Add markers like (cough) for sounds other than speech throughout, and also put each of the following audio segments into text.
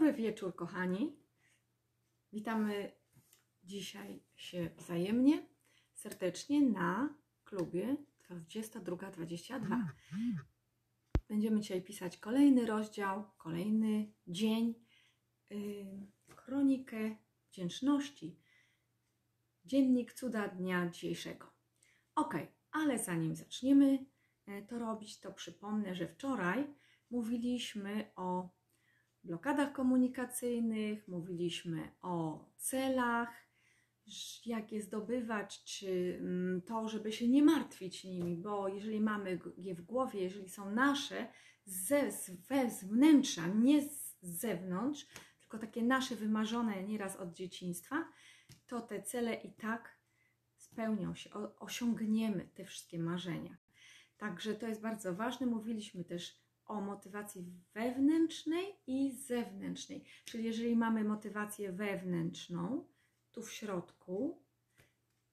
Dobry wieczór, kochani. Witamy dzisiaj się wzajemnie, serdecznie na klubie 22.22. Będziemy dzisiaj pisać kolejny rozdział, kolejny dzień, yy, kronikę wdzięczności, dziennik cuda dnia dzisiejszego. Ok, ale zanim zaczniemy e, to robić, to przypomnę, że wczoraj mówiliśmy o blokadach komunikacyjnych, mówiliśmy o celach, jak je zdobywać, czy mm, to, żeby się nie martwić nimi, bo jeżeli mamy je w głowie, jeżeli są nasze ze, z wnętrza, nie z zewnątrz, tylko takie nasze wymarzone nieraz od dzieciństwa, to te cele i tak spełnią się, osiągniemy te wszystkie marzenia. Także to jest bardzo ważne. Mówiliśmy też o motywacji wewnętrznej i zewnętrznej. Czyli jeżeli mamy motywację wewnętrzną, tu w środku,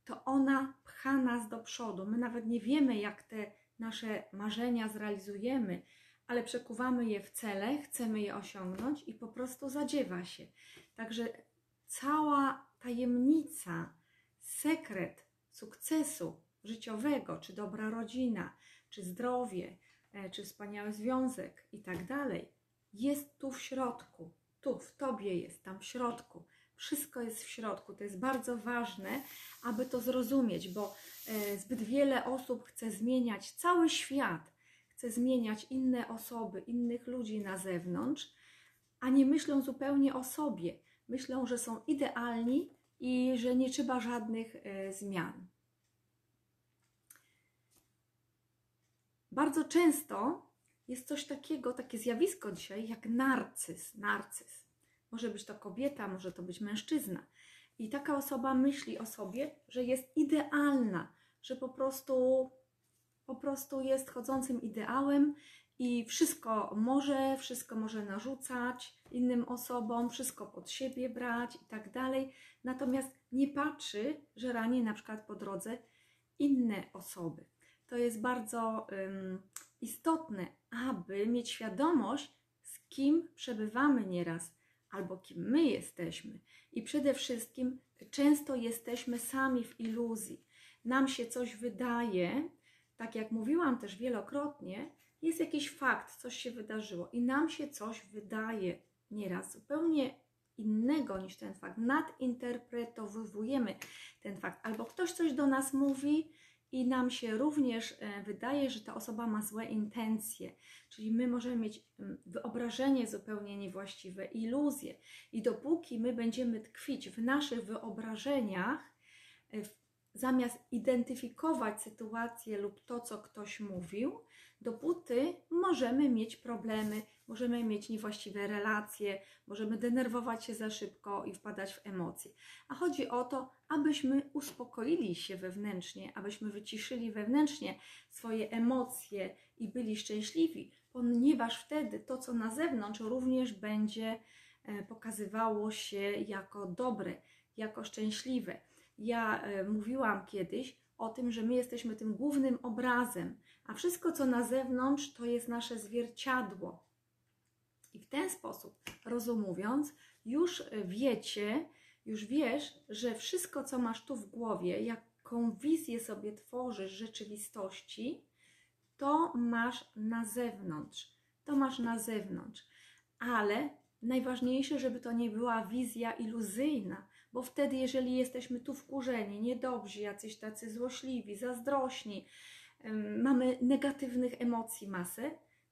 to ona pcha nas do przodu. My nawet nie wiemy, jak te nasze marzenia zrealizujemy, ale przekuwamy je w cele, chcemy je osiągnąć i po prostu zadziewa się. Także cała tajemnica, sekret sukcesu życiowego, czy dobra rodzina, czy zdrowie, czy wspaniały związek i tak dalej, jest tu w środku. Tu, w tobie jest, tam w środku. Wszystko jest w środku. To jest bardzo ważne, aby to zrozumieć, bo e, zbyt wiele osób chce zmieniać cały świat, chce zmieniać inne osoby, innych ludzi na zewnątrz, a nie myślą zupełnie o sobie. Myślą, że są idealni i że nie trzeba żadnych e, zmian. Bardzo często jest coś takiego, takie zjawisko dzisiaj, jak narcyz. Narcyz. Może być to kobieta, może to być mężczyzna. I taka osoba myśli o sobie, że jest idealna, że po prostu, po prostu jest chodzącym ideałem i wszystko może, wszystko może narzucać innym osobom, wszystko pod siebie brać i tak dalej. Natomiast nie patrzy, że rani na przykład po drodze inne osoby to jest bardzo um, istotne, aby mieć świadomość, z kim przebywamy nieraz, albo kim my jesteśmy. I przede wszystkim często jesteśmy sami w iluzji. Nam się coś wydaje, tak jak mówiłam też wielokrotnie, jest jakiś fakt, coś się wydarzyło i nam się coś wydaje nieraz zupełnie innego niż ten fakt. Nadinterpretowujemy ten fakt. Albo ktoś coś do nas mówi, i nam się również e, wydaje, że ta osoba ma złe intencje, czyli my możemy mieć mm, wyobrażenie zupełnie niewłaściwe, iluzje. I dopóki my będziemy tkwić w naszych wyobrażeniach, e, zamiast identyfikować sytuację lub to, co ktoś mówił, dopóty możemy mieć problemy, możemy mieć niewłaściwe relacje, możemy denerwować się za szybko i wpadać w emocje. A chodzi o to, abyśmy uspokoili się wewnętrznie, abyśmy wyciszyli wewnętrznie swoje emocje i byli szczęśliwi, ponieważ wtedy to, co na zewnątrz, również będzie e, pokazywało się jako dobre, jako szczęśliwe. Ja e, mówiłam kiedyś o tym, że my jesteśmy tym głównym obrazem, a wszystko, co na zewnątrz, to jest nasze zwierciadło. I w ten sposób, rozumując, już wiecie, już wiesz, że wszystko, co masz tu w głowie, jaką wizję sobie tworzysz rzeczywistości, to masz na zewnątrz. To masz na zewnątrz. Ale najważniejsze, żeby to nie była wizja iluzyjna, bo wtedy, jeżeli jesteśmy tu wkurzeni, niedobrzy, jacyś tacy złośliwi, zazdrośni, mamy negatywnych emocji masę,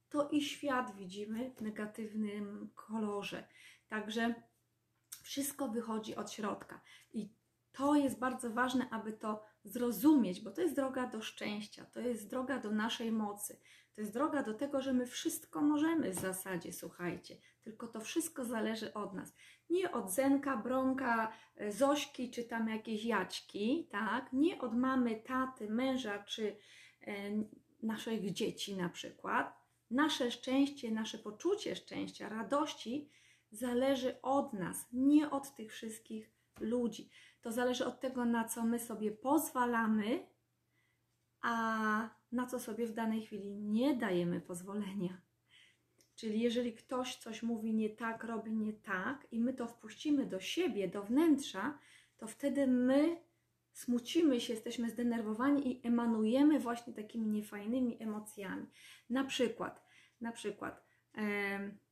to i świat widzimy w negatywnym kolorze. Także wszystko wychodzi od środka. I to jest bardzo ważne, aby to zrozumieć, bo to jest droga do szczęścia, to jest droga do naszej mocy, to jest droga do tego, że my wszystko możemy w zasadzie, słuchajcie, tylko to wszystko zależy od nas. Nie od Zenka, Bronka, e, Zośki czy tam jakiejś Jaćki, tak? Nie od mamy, taty, męża czy e, naszych dzieci na przykład. Nasze szczęście, nasze poczucie szczęścia, radości zależy od nas, nie od tych wszystkich ludzi. To zależy od tego, na co my sobie pozwalamy, a na co sobie w danej chwili nie dajemy pozwolenia. Czyli jeżeli ktoś coś mówi nie tak, robi nie tak i my to wpuścimy do siebie, do wnętrza, to wtedy my smucimy się, jesteśmy zdenerwowani i emanujemy właśnie takimi niefajnymi emocjami. Na przykład, na przykład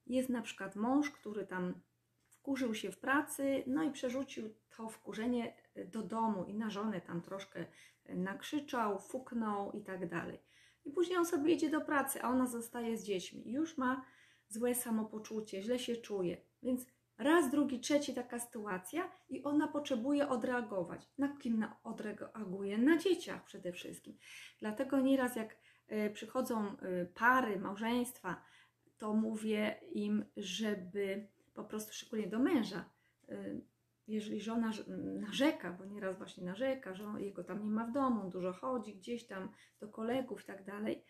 jest na przykład mąż, który tam wkurzył się w pracy, no i przerzucił to wkurzenie do domu i na żonę tam troszkę nakrzyczał, fuknął i tak dalej. I później on sobie idzie do pracy, a ona zostaje z dziećmi. Już ma złe samopoczucie, źle się czuje. Więc raz, drugi, trzeci taka sytuacja i ona potrzebuje odreagować. Na kim odreaguje? Na dzieciach przede wszystkim. Dlatego nieraz jak e, przychodzą e, pary, małżeństwa, to mówię im, żeby po prostu, szczególnie do męża, e, jeżeli żona narzeka, bo nieraz właśnie narzeka, że jego tam nie ma w domu, dużo chodzi gdzieś tam do kolegów i tak dalej,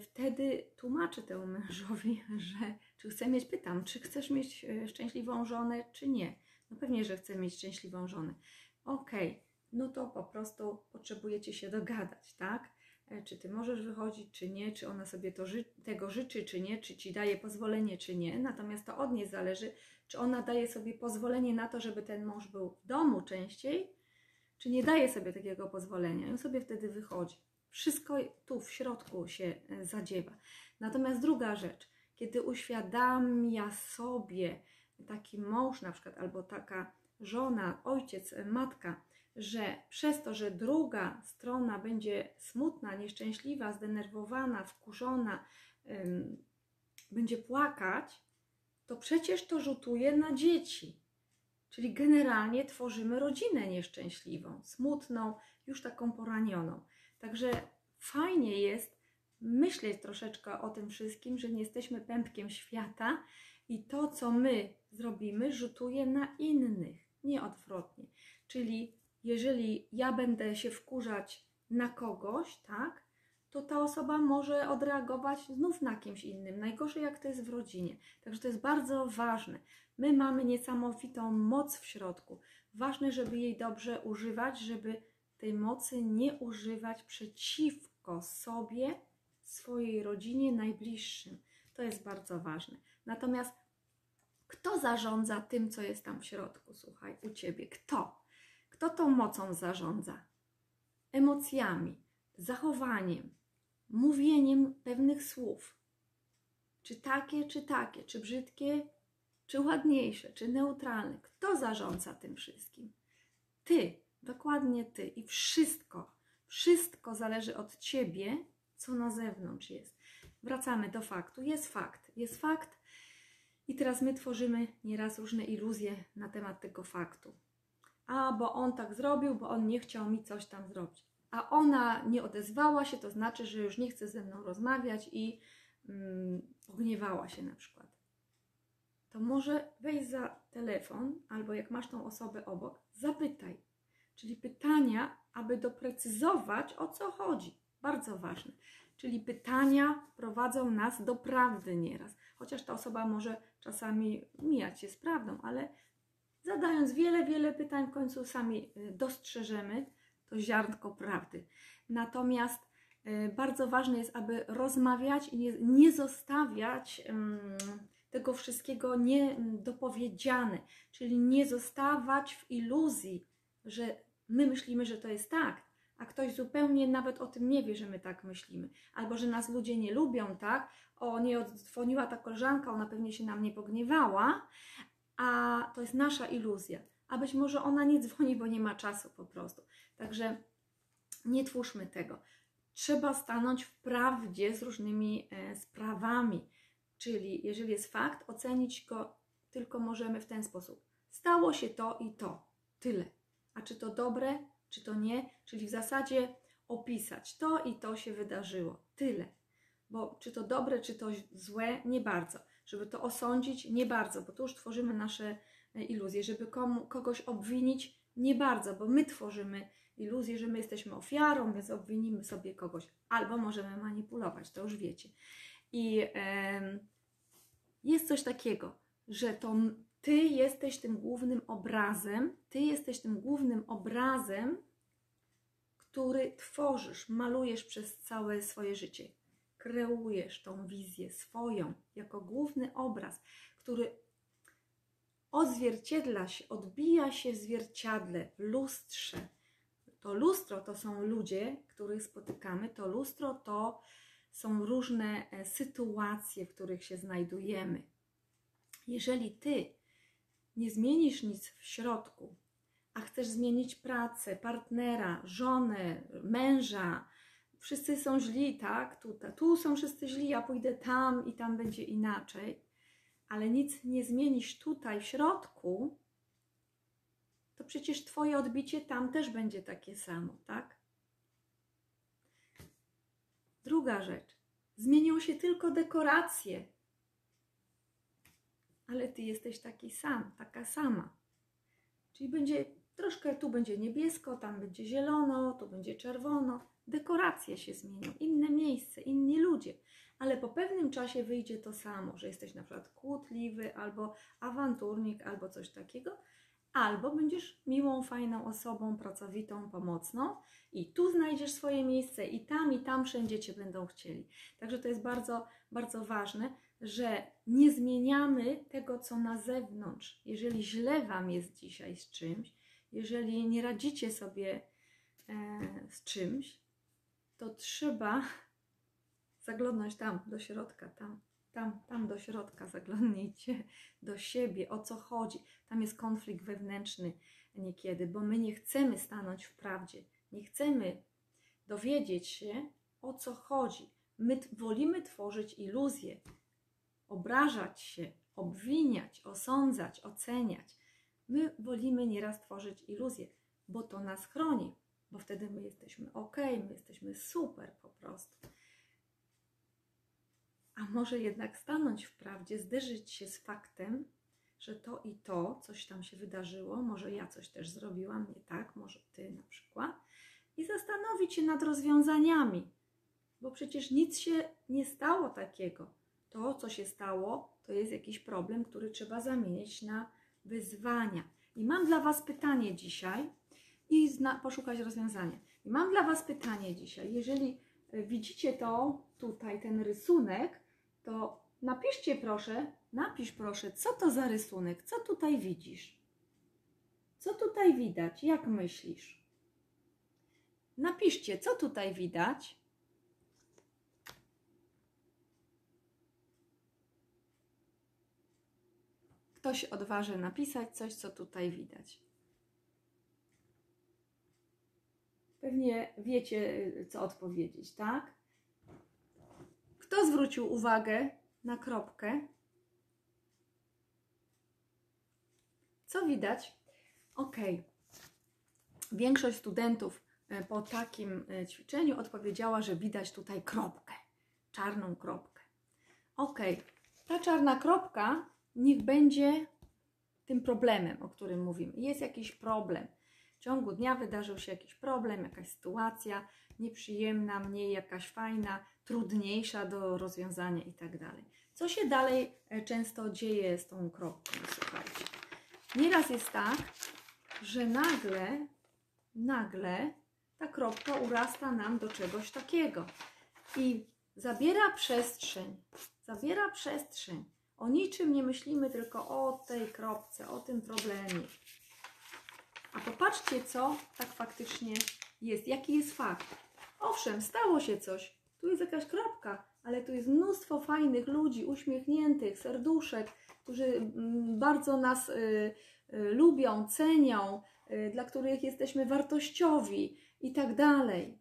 wtedy tłumaczę temu mężowi, (laughs) że czy chcę mieć, pytam, czy chcesz mieć e, szczęśliwą żonę, czy nie. No pewnie, że chcę mieć szczęśliwą żonę. Okej, okay, no to po prostu potrzebujecie się dogadać, tak? E, czy ty możesz wychodzić, czy nie, czy ona sobie to ży tego życzy, czy nie, czy ci daje pozwolenie, czy nie. Natomiast to od niej zależy, czy ona daje sobie pozwolenie na to, żeby ten mąż był w domu częściej, czy nie daje sobie takiego pozwolenia. I on sobie wtedy wychodzi. Wszystko tu w środku się e, zadziewa. Natomiast druga rzecz, kiedy uświadamia sobie taki mąż na przykład, albo taka żona, ojciec, matka, że przez to, że druga strona będzie smutna, nieszczęśliwa, zdenerwowana, wkurzona, będzie płakać, to przecież to rzutuje na dzieci. Czyli generalnie tworzymy rodzinę nieszczęśliwą, smutną, już taką poranioną. Także fajnie jest myśleć troszeczkę o tym wszystkim, że nie jesteśmy pępkiem świata i to, co my zrobimy, rzutuje na innych, nie odwrotnie. Czyli jeżeli ja będę się wkurzać na kogoś, tak, to ta osoba może odreagować znów na kimś innym. Najgorzej, jak to jest w rodzinie. Także to jest bardzo ważne. My mamy niesamowitą moc w środku. Ważne, żeby jej dobrze używać, żeby tej mocy nie używać przeciwko sobie, swojej rodzinie, najbliższym. To jest bardzo ważne. Natomiast kto zarządza tym, co jest tam w środku? Słuchaj, u ciebie. Kto? Kto tą mocą zarządza? Emocjami, zachowaniem, mówieniem pewnych słów. Czy takie, czy takie, czy brzydkie, czy ładniejsze, czy neutralne. Kto zarządza tym wszystkim? Ty, dokładnie ty. I wszystko, wszystko zależy od ciebie, co na zewnątrz jest. Wracamy do faktu. Jest fakt, jest fakt. I teraz my tworzymy nieraz różne iluzje na temat tego faktu. A, bo on tak zrobił, bo on nie chciał mi coś tam zrobić a ona nie odezwała się, to znaczy, że już nie chce ze mną rozmawiać i mm, pogniewała się na przykład. To może wejdź za telefon, albo jak masz tą osobę obok, zapytaj. Czyli pytania, aby doprecyzować, o co chodzi. Bardzo ważne. Czyli pytania prowadzą nas do prawdy nieraz. Chociaż ta osoba może czasami mijać się z prawdą, ale zadając wiele, wiele pytań, w końcu sami y, dostrzeżemy, to ziarnko prawdy. Natomiast y, bardzo ważne jest, aby rozmawiać i nie, nie zostawiać tego wszystkiego niedopowiedziane, czyli nie zostawać w iluzji, że my myślimy, że to jest tak, a ktoś zupełnie nawet o tym nie wie, że my tak myślimy, albo że nas ludzie nie lubią, tak? O, nie odzwoniła ta koleżanka, ona pewnie się nam nie pogniewała, a to jest nasza iluzja. A być może ona nie dzwoni, bo nie ma czasu po prostu. Także nie twórzmy tego. Trzeba stanąć w prawdzie z różnymi e, sprawami. Czyli jeżeli jest fakt, ocenić go tylko możemy w ten sposób. Stało się to i to. Tyle. A czy to dobre, czy to nie? Czyli w zasadzie opisać to i to się wydarzyło. Tyle. Bo czy to dobre, czy to złe, nie bardzo. Żeby to osądzić, nie bardzo, bo tu już tworzymy nasze e, iluzje. Żeby komu, kogoś obwinić, nie bardzo, bo my tworzymy iluzję, że my jesteśmy ofiarą, więc obwinimy sobie kogoś, albo możemy manipulować, to już wiecie. I e, jest coś takiego, że to ty jesteś tym głównym obrazem, ty jesteś tym głównym obrazem, który tworzysz, malujesz przez całe swoje życie. kreujesz tą wizję swoją jako główny obraz, który odzwierciedla się, odbija się w zwierciadle, w lustrze. To lustro to są ludzie, których spotykamy, to lustro to są różne e, sytuacje, w których się znajdujemy. Jeżeli ty nie zmienisz nic w środku, a chcesz zmienić pracę, partnera, żonę, męża, wszyscy są źli, tak? Tu, tu są wszyscy źli, ja pójdę tam i tam będzie inaczej, ale nic nie zmienisz tutaj w środku, to przecież Twoje odbicie tam też będzie takie samo, tak? Druga rzecz. Zmienią się tylko dekoracje, ale Ty jesteś taki sam, taka sama. Czyli będzie troszkę, tu będzie niebiesko, tam będzie zielono, tu będzie czerwono. Dekoracje się zmienią, inne miejsce, inni ludzie ale po pewnym czasie wyjdzie to samo, że jesteś na przykład kłótliwy, albo awanturnik, albo coś takiego, albo będziesz miłą, fajną osobą, pracowitą, pomocną i tu znajdziesz swoje miejsce i tam, i tam wszędzie Cię będą chcieli. Także to jest bardzo, bardzo ważne, że nie zmieniamy tego, co na zewnątrz. Jeżeli źle Wam jest dzisiaj z czymś, jeżeli nie radzicie sobie e, z czymś, to trzeba (laughs) zaglądnąć tam, do środka, tam, tam, tam do środka, (laughs) zaglądnijcie do siebie, o co chodzi. Tam jest konflikt wewnętrzny niekiedy, bo my nie chcemy stanąć w prawdzie, nie chcemy dowiedzieć się, o co chodzi. My wolimy tworzyć iluzje, obrażać się, obwiniać, osądzać, oceniać. My wolimy nieraz tworzyć iluzje, bo to nas chroni, bo wtedy my jesteśmy ok, my jesteśmy super po prostu a może jednak stanąć w prawdzie, zderzyć się z faktem, że to i to, coś tam się wydarzyło, może ja coś też zrobiłam nie tak, może ty na przykład, i zastanowić się nad rozwiązaniami, bo przecież nic się nie stało takiego. To, co się stało, to jest jakiś problem, który trzeba zamienić na wyzwania. I mam dla Was pytanie dzisiaj i poszukać rozwiązania. I mam dla Was pytanie dzisiaj. Jeżeli e, widzicie to tutaj, ten rysunek, to napiszcie proszę, napisz proszę, co to za rysunek, co tutaj widzisz? Co tutaj widać? Jak myślisz? Napiszcie, co tutaj widać. Ktoś odważy napisać coś, co tutaj widać. Pewnie wiecie, co odpowiedzieć, tak? Kto zwrócił uwagę na kropkę? Co widać? Ok. Większość studentów e, po takim e, ćwiczeniu odpowiedziała, że widać tutaj kropkę, czarną kropkę. Ok. Ta czarna kropka niech będzie tym problemem, o którym mówimy. Jest jakiś problem. W ciągu dnia wydarzył się jakiś problem, jakaś sytuacja nieprzyjemna, mniej jakaś fajna, trudniejsza do rozwiązania i tak dalej. Co się dalej e, często dzieje z tą kropką? Słuchajcie. Nieraz jest tak, że nagle, nagle ta kropka urasta nam do czegoś takiego i zabiera przestrzeń, zabiera przestrzeń. O niczym nie myślimy, tylko o tej kropce, o tym problemie. A popatrzcie, co tak faktycznie jest, jaki jest fakt. Owszem, stało się coś, tu jest jakaś kropka, ale tu jest mnóstwo fajnych ludzi, uśmiechniętych, serduszek, którzy mm, bardzo nas y, y, lubią, cenią, y, dla których jesteśmy wartościowi i tak dalej.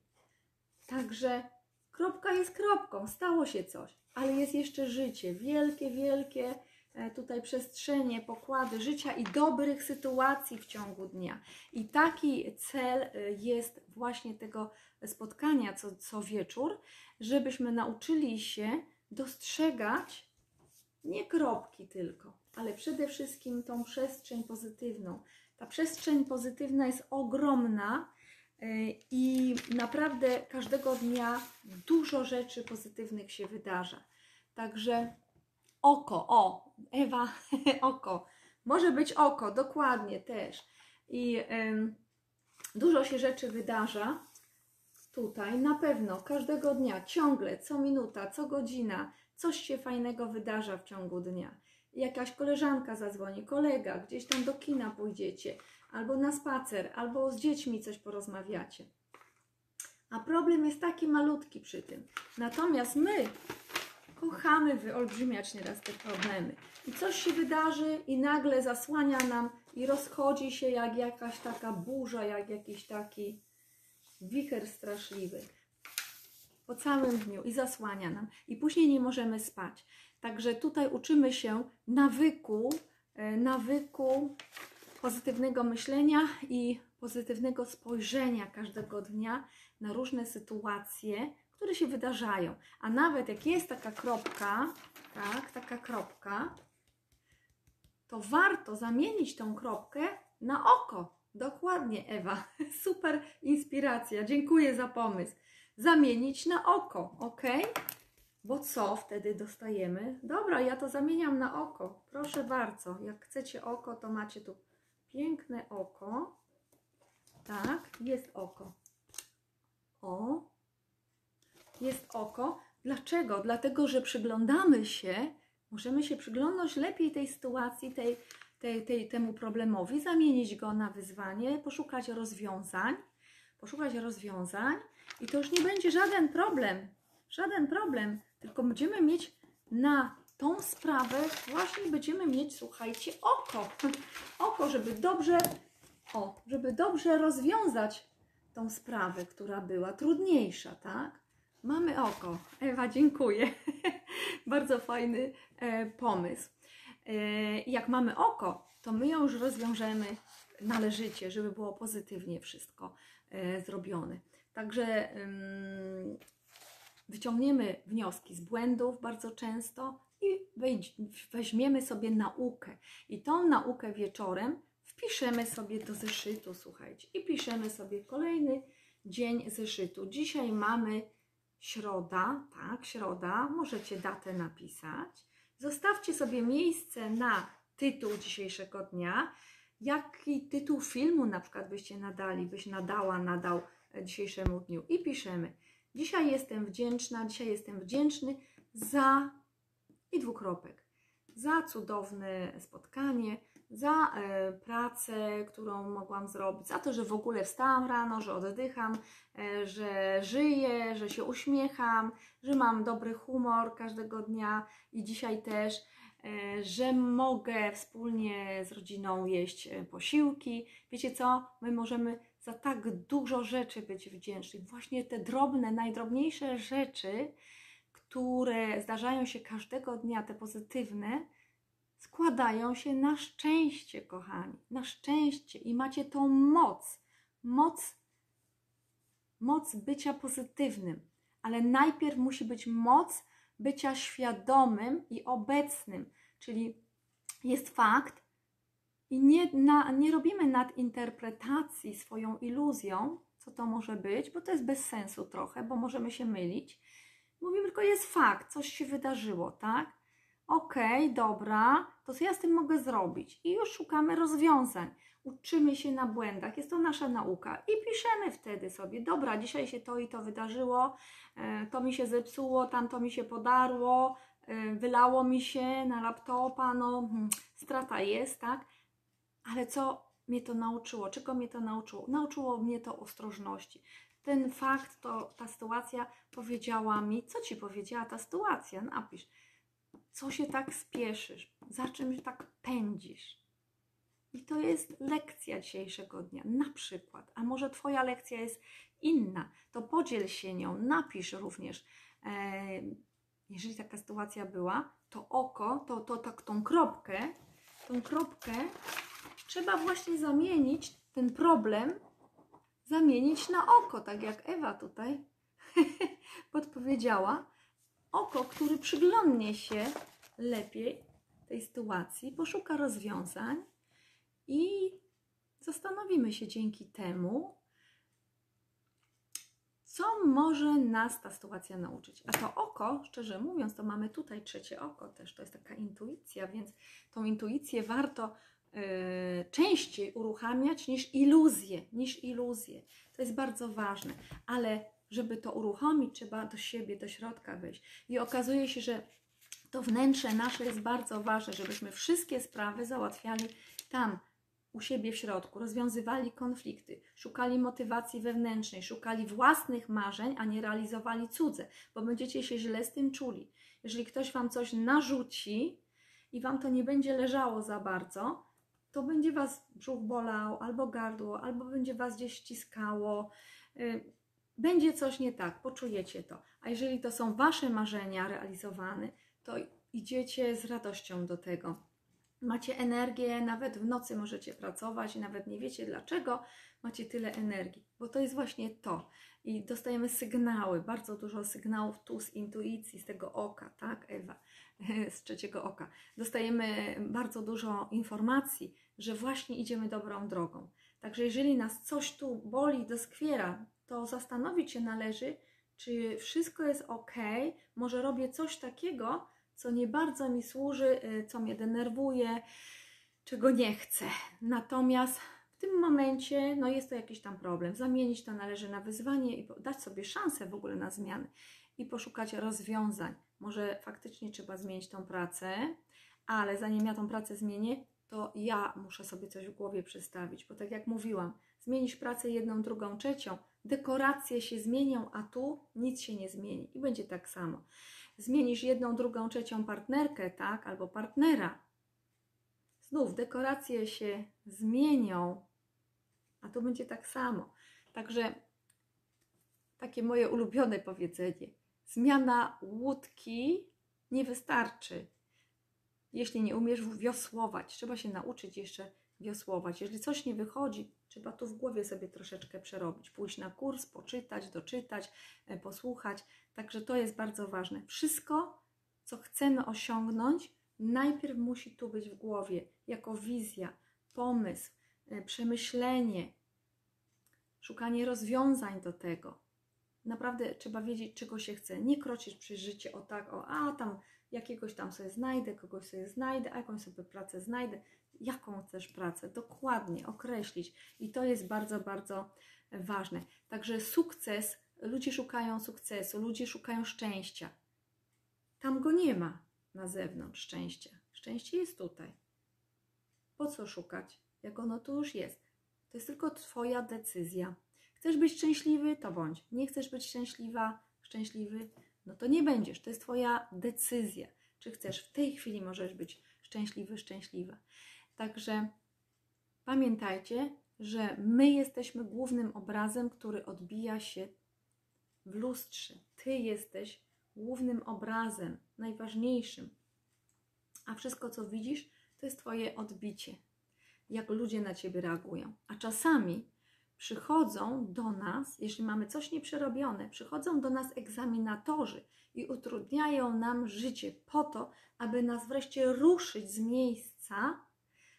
Także kropka jest kropką, stało się coś, ale jest jeszcze życie, wielkie, wielkie e, tutaj przestrzenie, pokłady życia i dobrych sytuacji w ciągu dnia. I taki cel jest właśnie tego spotkania co, co wieczór, żebyśmy nauczyli się dostrzegać nie kropki tylko, ale przede wszystkim tą przestrzeń pozytywną. Ta przestrzeń pozytywna jest ogromna e, i naprawdę każdego dnia dużo rzeczy pozytywnych się wydarza. Także oko, o, Ewa, (laughs) oko. Może być oko, dokładnie też. I dużo się rzeczy wydarza tutaj na pewno każdego dnia, ciągle, co minuta, co godzina, coś się fajnego wydarza w ciągu dnia. Jakaś koleżanka zadzwoni, kolega, gdzieś tam do kina pójdziecie, albo na spacer, albo z dziećmi coś porozmawiacie. A problem jest taki malutki przy tym. Natomiast my kochamy wyolbrzymiać nieraz te problemy. I coś się wydarzy i nagle zasłania nam i rozchodzi się jak jakaś taka burza, jak jakiś taki wicher straszliwy po całym dniu i zasłania nam. I później nie możemy spać. Także tutaj uczymy się nawyku, e, nawyku pozytywnego myślenia i pozytywnego spojrzenia każdego dnia na różne sytuacje, które się wydarzają. A nawet jak jest taka kropka, tak, taka kropka, to warto zamienić tą kropkę na oko. Dokładnie, Ewa. (laughs) Super inspiracja. Dziękuję za pomysł. Zamienić na oko, ok? Bo co wtedy dostajemy? Dobra, ja to zamieniam na oko. Proszę bardzo. Jak chcecie oko, to macie tu piękne oko. Tak, jest oko. O, jest oko. Dlaczego? Dlatego, że przyglądamy się, możemy się przyglądać lepiej tej sytuacji, tej, tej, tej, temu problemowi, zamienić go na wyzwanie, poszukać rozwiązań, poszukać rozwiązań i to już nie będzie żaden problem, żaden problem, tylko będziemy mieć na tą sprawę, właśnie będziemy mieć, słuchajcie, oko, oko, żeby dobrze, o, żeby dobrze rozwiązać tą sprawę, która była trudniejsza, tak? Mamy oko. Ewa, dziękuję. (laughs) Bardzo fajny e, pomysł. E, jak mamy oko, to my ją już rozwiążemy należycie, żeby było pozytywnie wszystko e, zrobione. Także ym, wyciągniemy wnioski z błędów bardzo często i weźmiemy sobie naukę. I tą naukę wieczorem wpiszemy sobie do zeszytu, słuchajcie, i piszemy sobie kolejny dzień zeszytu. Dzisiaj mamy środa, tak, środa, możecie datę napisać. Zostawcie sobie miejsce na tytuł dzisiejszego dnia. Jaki tytuł filmu na przykład byście nadali, byś nadała, nadał dzisiejszemu dniu. I piszemy: Dzisiaj jestem wdzięczna, dzisiaj jestem wdzięczny za i dwukropek. Za cudowne spotkanie, za e, pracę, którą mogłam zrobić, za to, że w ogóle wstałam rano, że oddycham, e, że żyję, że się uśmiecham, że mam dobry humor każdego dnia i dzisiaj też, e, że mogę wspólnie z rodziną jeść posiłki. Wiecie co? My możemy za tak dużo rzeczy być wdzięczni. Właśnie te drobne, najdrobniejsze rzeczy, które zdarzają się każdego dnia, te pozytywne, składają się na szczęście, kochani, na szczęście. I macie tą moc, moc, moc bycia pozytywnym, ale najpierw musi być moc bycia świadomym i obecnym, czyli jest fakt i nie, na, nie robimy nadinterpretacji swoją iluzją, co to może być, bo to jest bez sensu trochę, bo możemy się mylić. Mówimy tylko, jest fakt, coś się wydarzyło, tak? Okej, okay, dobra, to co ja z tym mogę zrobić? I już szukamy rozwiązań. Uczymy się na błędach, jest to nasza nauka i piszemy wtedy sobie, dobra, dzisiaj się to i to wydarzyło, e, to mi się zepsuło, tamto mi się podarło, e, wylało mi się na laptopa, no hmm, strata jest, tak? Ale co mnie to nauczyło? Czego mnie to nauczyło? Nauczyło mnie to ostrożności. Ten fakt, to, ta sytuacja powiedziała mi, co ci powiedziała ta sytuacja? Napisz co się tak spieszysz, za czym tak pędzisz. I to jest lekcja dzisiejszego dnia, na przykład. A może Twoja lekcja jest inna, to podziel się nią, napisz również. E, jeżeli taka sytuacja była, to oko, to, to tak tą kropkę, tą kropkę trzeba właśnie zamienić, ten problem zamienić na oko, tak jak Ewa tutaj (laughs) podpowiedziała oko, który przyglądnie się lepiej tej sytuacji, poszuka rozwiązań i zastanowimy się dzięki temu, co może nas ta sytuacja nauczyć. A to oko, szczerze mówiąc, to mamy tutaj trzecie oko też, to jest taka intuicja, więc tą intuicję warto częściej uruchamiać niż iluzję, niż iluzję. To jest bardzo ważne, ale żeby to uruchomić, trzeba do siebie, do środka wejść. I okazuje się, że to wnętrze nasze jest bardzo ważne, żebyśmy wszystkie sprawy załatwiali tam, u siebie w środku, rozwiązywali konflikty, szukali motywacji wewnętrznej, szukali własnych marzeń, a nie realizowali cudze, bo będziecie się źle z tym czuli. Jeżeli ktoś wam coś narzuci i wam to nie będzie leżało za bardzo, to będzie was brzuch bolał, albo gardło, albo będzie was gdzieś ściskało. y, Będzie coś nie tak, poczujecie to. A jeżeli to są wasze marzenia realizowane, to idziecie z radością do tego. Macie energię, nawet w nocy możecie pracować nawet nie wiecie dlaczego macie tyle energii, bo to jest właśnie to. I dostajemy sygnały, bardzo dużo sygnałów tu z intuicji, z tego oka, tak, Ewa, (laughs) z trzeciego oka. Dostajemy bardzo dużo informacji, że właśnie idziemy dobrą drogą. Także jeżeli nas coś tu boli, doskwiera, to zastanowić się należy, czy wszystko jest ok, może robię coś takiego, co nie bardzo mi służy, y, co mnie denerwuje, czego nie chcę. Natomiast w tym momencie no jest to jakiś tam problem. Zamienić to należy na wyzwanie i dać sobie szansę w ogóle na zmiany i poszukać rozwiązań. Może faktycznie trzeba zmienić tą pracę, ale zanim ja tą pracę zmienię, to ja muszę sobie coś w głowie przestawić, bo tak jak mówiłam, zmienisz pracę jedną, drugą, trzecią, dekoracje się zmienią, a tu nic się nie zmieni i będzie tak samo. Zmienisz jedną, drugą, trzecią partnerkę, tak, albo partnera. Znów dekoracje się zmienią, a tu będzie tak samo. Także takie moje ulubione powiedzenie: zmiana łódki nie wystarczy, jeśli nie umiesz wiosłować. Trzeba się nauczyć jeszcze wiosłować. Jeżeli coś nie wychodzi, trzeba tu w głowie sobie troszeczkę przerobić, pójść na kurs, poczytać, doczytać, e, posłuchać. Także to jest bardzo ważne. Wszystko, co chcemy osiągnąć, najpierw musi tu być w głowie, jako wizja, pomysł, e, przemyślenie, szukanie rozwiązań do tego. Naprawdę trzeba wiedzieć, czego się chce. Nie kroczyć przez życie o tak, o a tam jakiegoś tam sobie znajdę, kogoś sobie znajdę, a jakąś sobie pracę znajdę. Jaką chcesz pracę? Dokładnie określić. I to jest bardzo, bardzo ważne. Także sukces, ludzie szukają sukcesu, ludzie szukają szczęścia. Tam go nie ma na zewnątrz szczęścia. Szczęście jest tutaj. Po co szukać, jak ono tu już jest? To jest tylko Twoja decyzja. Chcesz być szczęśliwy, to bądź. Nie chcesz być szczęśliwa, szczęśliwy, no to nie będziesz. To jest Twoja decyzja. Czy chcesz w tej chwili możesz być szczęśliwy, szczęśliwa. Także pamiętajcie, że my jesteśmy głównym obrazem, który odbija się w lustrze. Ty jesteś głównym obrazem, najważniejszym. A wszystko, co widzisz, to jest Twoje odbicie. Jak ludzie na Ciebie reagują. A czasami przychodzą do nas, jeśli mamy coś nieprzerobione, przychodzą do nas egzaminatorzy i utrudniają nam życie po to, aby nas wreszcie ruszyć z miejsca,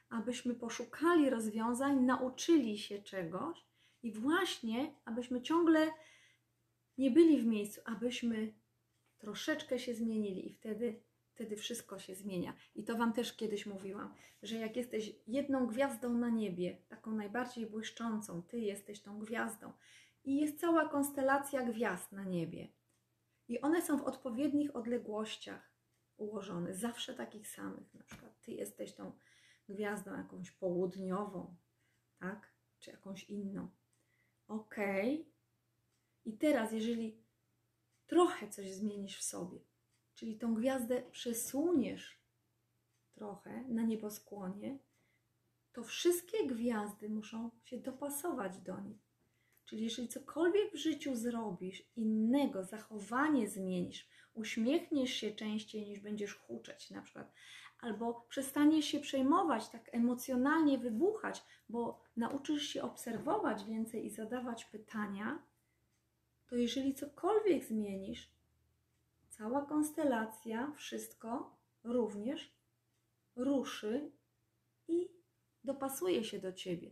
abyśmy poszukali rozwiązań, nauczyli się czegoś i właśnie, abyśmy ciągle nie byli w miejscu, abyśmy troszeczkę się zmienili i wtedy, wtedy wszystko się zmienia. I to Wam też kiedyś mówiłam, że jak jesteś jedną gwiazdą na niebie, taką najbardziej błyszczącą, Ty jesteś tą gwiazdą i jest cała konstelacja gwiazd na niebie. I one są w odpowiednich odległościach ułożone, zawsze takich samych. Na przykład Ty jesteś tą gwiazdą jakąś południową, tak? Czy jakąś inną. Ok. I teraz, jeżeli trochę coś zmienisz w sobie, czyli tą gwiazdę przesuniesz trochę na nieboskłonie, to wszystkie gwiazdy muszą się dopasować do niej. Czyli jeżeli cokolwiek w życiu zrobisz, innego zachowanie zmienisz, uśmiechniesz się częściej niż będziesz huczeć na przykład, albo przestaniesz się przejmować, tak emocjonalnie wybuchać, bo nauczysz się obserwować więcej i zadawać pytania, to jeżeli cokolwiek zmienisz, cała konstelacja, wszystko również ruszy i dopasuje się do ciebie.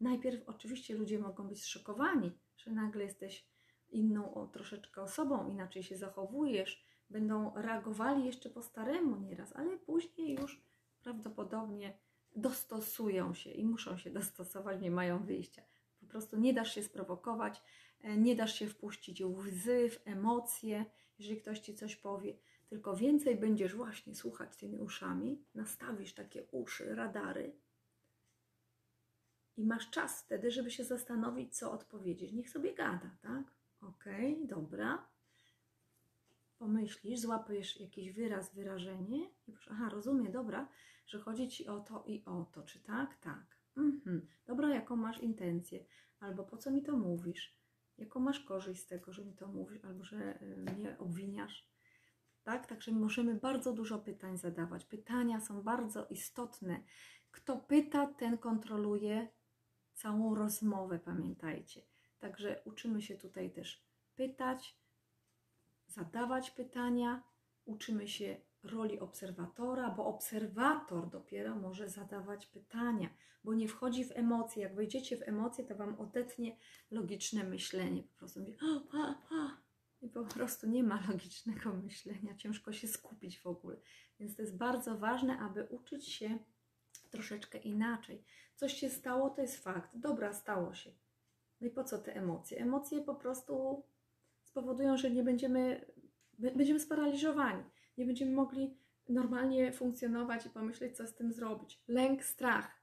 Najpierw oczywiście ludzie mogą być zszokowani, że nagle jesteś inną o, troszeczkę osobą, inaczej się zachowujesz, będą reagowali jeszcze po staremu nieraz, ale później już prawdopodobnie dostosują się i muszą się dostosować, nie mają wyjścia. Po prostu nie dasz się sprowokować, e, nie dasz się wpuścić w łzy, w emocje, jeżeli ktoś ci coś powie, tylko więcej będziesz właśnie słuchać tymi uszami, nastawisz takie uszy, radary i masz czas wtedy, żeby się zastanowić, co odpowiedzieć. Niech sobie gada, tak? Okej, okay, dobra. Pomyślisz, złapiesz jakiś wyraz, wyrażenie i powiesz, aha, rozumiem, dobra, że chodzi ci o to i o to, czy tak? Tak. Mhm. Dobra, jaką masz intencję? Albo po co mi to mówisz? Jaką masz korzyść z tego, że mi to mówisz, albo że y, mnie obwiniasz? Tak? Także możemy bardzo dużo pytań zadawać. Pytania są bardzo istotne. Kto pyta, ten kontroluje całą rozmowę, pamiętajcie. Także uczymy się tutaj też pytać, zadawać pytania, uczymy się roli obserwatora, bo obserwator dopiero może zadawać pytania, bo nie wchodzi w emocje. Jak wejdziecie w emocje, to wam odetnie logiczne myślenie. Po prostu mówi, a, a, a. i po prostu nie ma logicznego (laughs) myślenia, ciężko się skupić w ogóle. Więc to jest bardzo ważne, aby uczyć się troszeczkę inaczej. Coś się stało, to jest fakt. Dobra, stało się. No i po co te emocje? Emocje po prostu spowodują, że nie będziemy, będziemy sparaliżowani. Nie będziemy mogli normalnie funkcjonować i pomyśleć, co z tym zrobić. Lęk, strach.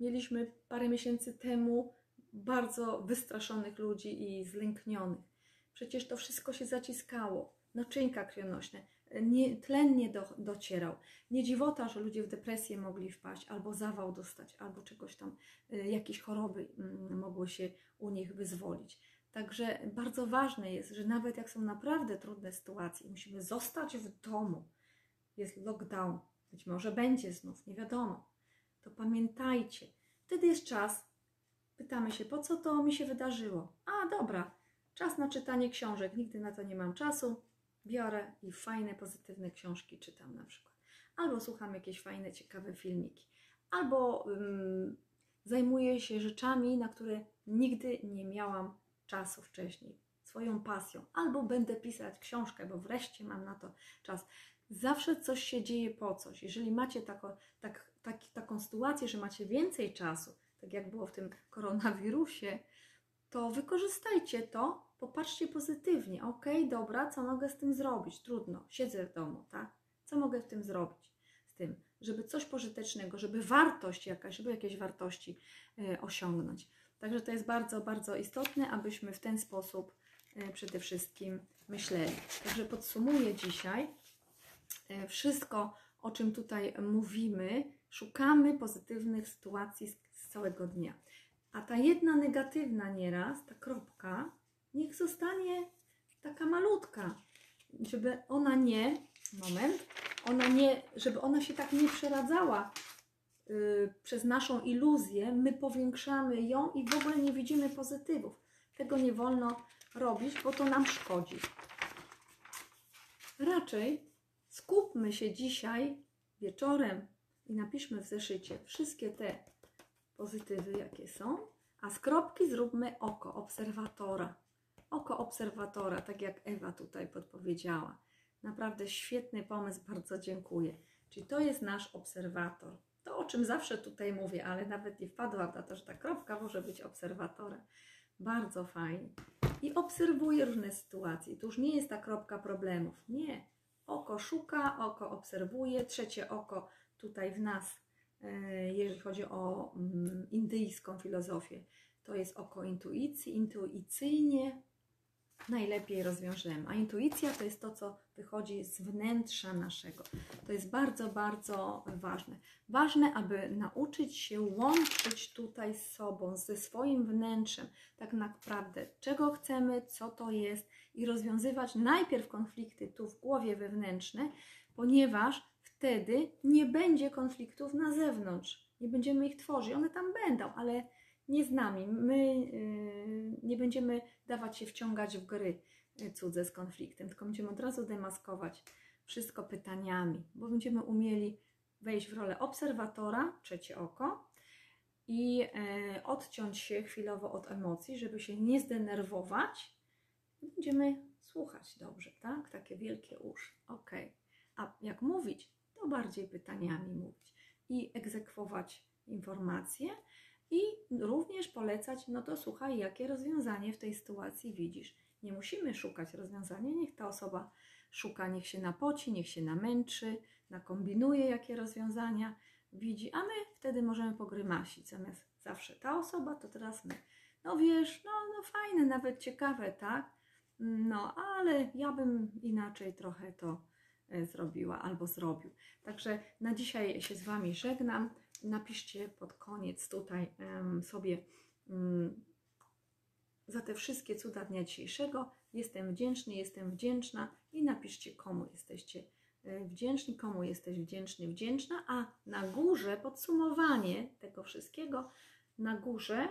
Mieliśmy parę miesięcy temu bardzo wystraszonych ludzi i zlęknionych. Przecież to wszystko się zaciskało. Naczynka krwionośne, nie, tlen nie do, docierał. Nie dziwota, że ludzie w depresję mogli wpaść, albo zawał dostać, albo czegoś tam, y, jakieś choroby y, mogły się u nich wyzwolić. Także bardzo ważne jest, że nawet jak są naprawdę trudne sytuacje, musimy zostać w domu, jest lockdown, być może będzie znów, nie wiadomo, to pamiętajcie, wtedy jest czas, pytamy się, po co to mi się wydarzyło? A, dobra, czas na czytanie książek, nigdy na to nie mam czasu, biorę i fajne, pozytywne książki czytam na przykład. Albo słucham jakieś fajne, ciekawe filmiki. Albo um, zajmuję się rzeczami, na które nigdy nie miałam czasu wcześniej. Swoją pasją. Albo będę pisać książkę, bo wreszcie mam na to czas. Zawsze coś się dzieje po coś. Jeżeli macie tako, tak, tak, taką sytuację, że macie więcej czasu, tak jak było w tym koronawirusie, to wykorzystajcie to, popatrzcie pozytywnie. Ok, dobra, co mogę z tym zrobić? Trudno, siedzę w domu, tak? Co mogę w tym zrobić? Z tym, żeby coś pożytecznego, żeby wartość jakaś, żeby jakieś wartości y, osiągnąć. Także to jest bardzo, bardzo istotne, abyśmy w ten sposób y, przede wszystkim myśleli. Także podsumuję dzisiaj y, wszystko, o czym tutaj mówimy. Szukamy pozytywnych sytuacji z, całego dnia. A ta jedna negatywna nieraz, ta kropka, niech zostanie taka malutka, żeby ona nie, moment, ona nie, żeby ona się tak nie przeradzała przez naszą iluzję, my powiększamy ją i w ogóle nie widzimy pozytywów. Tego nie wolno robić, bo to nam szkodzi. Raczej skupmy się dzisiaj wieczorem i napiszmy w zeszycie wszystkie te pozytywy, jakie są, a z kropki zróbmy oko obserwatora oko obserwatora, tak jak Ewa tutaj podpowiedziała. Naprawdę świetny pomysł, bardzo dziękuję. Czyli to jest nasz obserwator. To, o czym zawsze tutaj mówię, ale nawet nie wpadłam na to, że ta kropka może być obserwatorem. Bardzo fajnie. I obserwuje różne sytuacje. To już nie jest ta kropka problemów. Nie. Oko szuka, oko obserwuje. Trzecie oko tutaj w nas, e, jeżeli chodzi o mm, indyjską filozofię, to jest oko intuicji. Intuicyjnie najlepiej rozwiążemy. A intuicja to jest to, co wychodzi z wnętrza naszego. To jest bardzo, bardzo ważne. Ważne, aby nauczyć się łączyć tutaj z sobą, ze swoim wnętrzem, tak naprawdę, czego chcemy, co to jest i rozwiązywać najpierw konflikty tu w głowie wewnętrzne, ponieważ wtedy nie będzie konfliktów na zewnątrz. Nie będziemy ich tworzyć. One tam będą, ale nie z nami. My yy, nie będziemy dawać się wciągać w gry y, cudze z konfliktem, tylko będziemy od razu demaskować wszystko pytaniami, bo będziemy umieli wejść w rolę obserwatora, trzecie oko, i yy, odciąć się chwilowo od emocji, żeby się nie zdenerwować. Będziemy słuchać dobrze, tak? Takie wielkie uszy. Ok. A jak mówić, to bardziej pytaniami mówić i egzekwować informacje I również polecać, no to słuchaj, jakie rozwiązanie w tej sytuacji widzisz. Nie musimy szukać rozwiązania, niech ta osoba szuka, niech się napoci, niech się namęczy, nakombinuje, jakie rozwiązania widzi, a my wtedy możemy pogrymasić. Zamiast zawsze ta osoba, to teraz my. No wiesz, no, no fajne, nawet ciekawe, tak? No, ale ja bym inaczej trochę to e, zrobiła albo zrobił. Także na dzisiaj się z Wami żegnam. Napiszcie pod koniec tutaj sobie mm, za te wszystkie cuda dnia dzisiejszego. Jestem wdzięczny, jestem wdzięczna i napiszcie komu jesteście e, wdzięczni, komu jesteś wdzięczny, wdzięczna, a na górze podsumowanie tego wszystkiego, na górze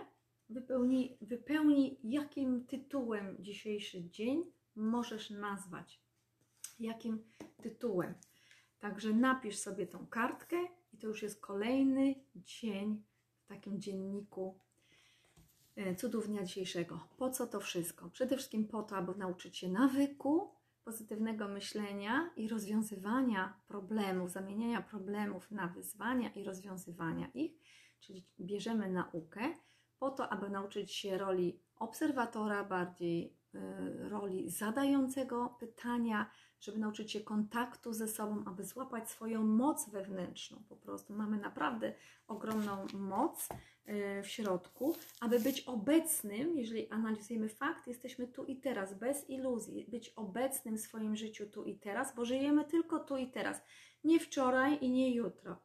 wypełnij, wypełnij jakim tytułem dzisiejszy dzień możesz nazwać. Jakim tytułem. Także napisz sobie tą kartkę i to już jest kolejny dzień w takim dzienniku e, cudów dnia dzisiejszego. Po co to wszystko? Przede wszystkim po to, aby nauczyć się nawyku pozytywnego myślenia i rozwiązywania problemów, zamieniania problemów na wyzwania i rozwiązywania ich, czyli bierzemy naukę po to, aby nauczyć się roli obserwatora, bardziej roli zadającego pytania, żeby nauczyć się kontaktu ze sobą, aby złapać swoją moc wewnętrzną. Po prostu mamy naprawdę ogromną moc y, w środku, aby być obecnym, jeżeli analizujemy fakt, jesteśmy tu i teraz, bez iluzji, być obecnym w swoim życiu tu i teraz, bo żyjemy tylko tu i teraz. Nie wczoraj i nie jutro,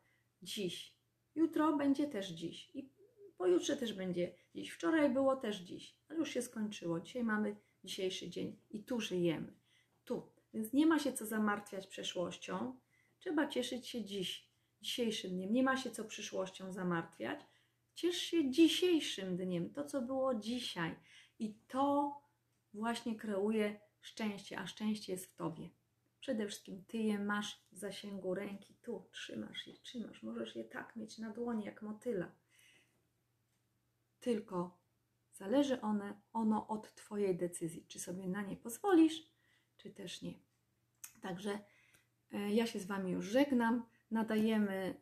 dziś. Jutro będzie też dziś i pojutrze też będzie dziś. Wczoraj było też dziś, ale już się skończyło. Dzisiaj mamy dzisiejszy dzień i tu żyjemy. Tu. Więc nie ma się co zamartwiać przeszłością. Trzeba cieszyć się dziś, dzisiejszym dniem. Nie ma się co przyszłością zamartwiać. Ciesz się dzisiejszym dniem, to co było dzisiaj. I to właśnie kreuje szczęście, a szczęście jest w tobie. Przede wszystkim ty je masz w zasięgu ręki, tu trzymasz je, trzymasz. Możesz je tak mieć na dłoni jak motyla tylko zależy one, ono od Twojej decyzji, czy sobie na nie pozwolisz, czy też nie. Także e, ja się z Wami już żegnam. Nadajemy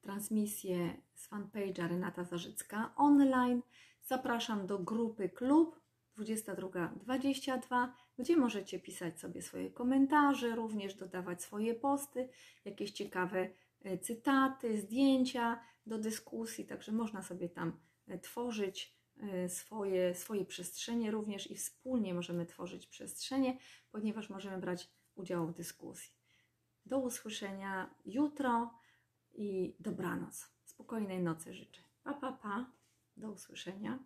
transmisję z fanpage'a Renata Zarzycka online. Zapraszam do grupy klub 2222, gdzie możecie pisać sobie swoje komentarze, również dodawać swoje posty, jakieś ciekawe e, cytaty, zdjęcia do dyskusji, także można sobie tam tworzyć e, swoje, swoje przestrzenie również i wspólnie możemy tworzyć przestrzenie, ponieważ możemy brać udział w dyskusji. Do usłyszenia jutro i dobranoc. Spokojnej nocy życzę. Pa, pa, pa. Do usłyszenia.